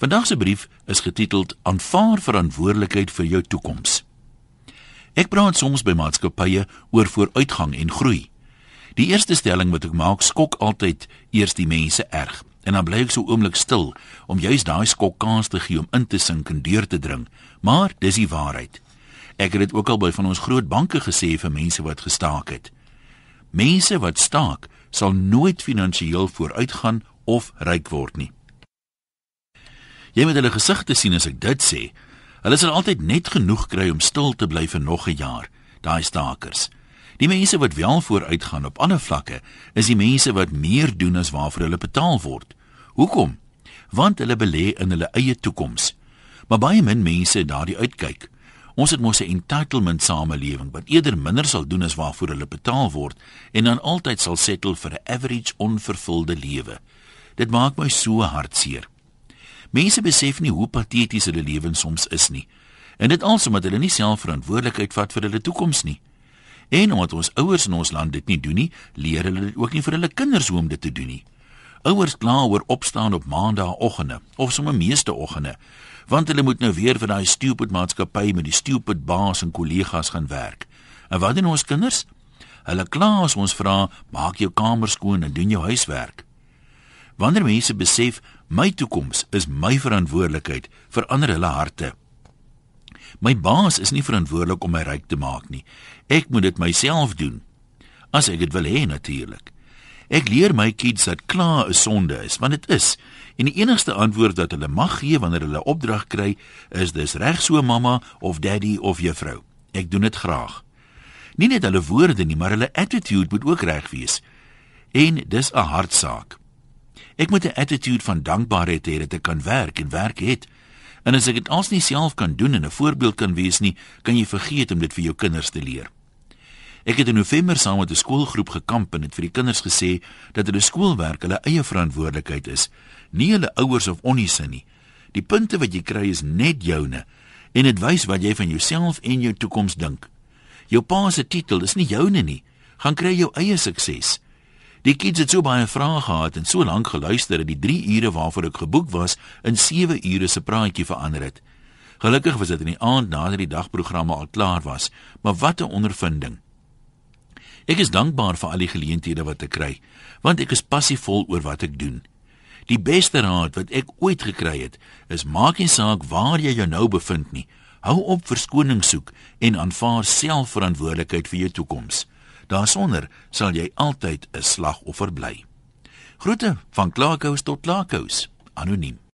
Vandag se brief is getiteld Aanvaar verantwoordelikheid vir jou toekoms. Ek praat soms by maatskappye oor vooruitgang en groei. Die eerste stelling wat ek maak skok altyd eers die mense erg. En dan bly ek so oomblik stil om juis daai skok kans te gee om in te sink en deur te dring. Maar dis die waarheid. Ek het dit ook al by van ons groot banke gesê vir mense wat gestaak het. Mense wat staak, sal nooit finansiëel vooruitgaan of ryk word nie. Jy moet hulle gesigte sien as ek dit sê. Hulle sal altyd net genoeg kry om stil te bly vir nog 'n jaar, daai stakers. Die mense wat wel vooruitgaan op ander vlakke, is die mense wat meer doen as waarvoor hulle betaal word. Hoekom? Want hulle belê in hulle eie toekoms. Maar baie min mense daardie uitkyk. Ons het mos 'n entitlement samelewing wat eerder minder sal doen as waarvoor hulle betaal word en dan altyd sal settle vir 'n average onvervulde lewe. Dit maak my so hartseer. Mense besef nie hoe pateties hulle lewens soms is nie. En dit alsom dat hulle nie self verantwoordelikheid vat vir hulle toekoms nie. En omdat ons ouers in ons land dit nie doen nie, leer hulle dit ook nie vir hulle kinders hoe om dit te doen nie. Ouers kla oor opstaan op maandagooggende of sommer meeste oggende, want hulle moet nou weer vir daai stupid maatskappy met die stupid baas en kollegas gaan werk. En wat doen ons kinders? Hulle kla as ons vra, maak jou kamer skoon en doen jou huiswerk. Wanneer mense besef my toekoms is my verantwoordelikheid, verander hulle harte. My baas is nie verantwoordelik om my ryk te maak nie. Ek moet dit myself doen. As ek dit wil hê natuurlik. Ek leer my kids dat kla 'n sonde is, want dit is. En die enigste antwoord wat hulle mag gee wanneer hulle opdrag kry, is dis reg so mamma of daddy of juffrou. Ek doen dit graag. Nie net hulle woorde nie, maar hulle attitude moet ook reg wees. En dis 'n hartsaak. Ek moet 'n attitude van dankbaarheid hê dat ek kan werk en werk het. En as ek dit als nie self kan doen en 'n voorbeeld kan wees nie, kan jy vergeet om dit vir jou kinders te leer. Ek het in November saam met 'n skoolgroep gekamp en het vir die kinders gesê dat hulle skoolwerk hulle eie verantwoordelikheid is, nie hulle ouers of onniese nie. Die punte wat jy kry is net joune en dit wys wat jy van jouself en jou toekoms dink. Jou pa se titel is nie joune nie. Gaan kry jou eie sukses. Die kids het so baie vrae gehad en so lank geluister dat die 3 ure waarvoor ek geboek was in 7 ure se praatjie verander het. Gelukkig was dit in die aand nadat die dagprogramme al klaar was, maar wat 'n ondervinding. Ek is dankbaar vir al die geleenthede wat ek kry, want ek is passievol oor wat ek doen. Die beste raad wat ek ooit gekry het, is maak nie saak waar jy jou nou bevind nie. Hou op verskoning soek en aanvaar self verantwoordelikheid vir jou toekoms. Daarsonder sal jy altyd 'n slagoffer bly. Groete van Klaakous tot Klaakous, anoniem.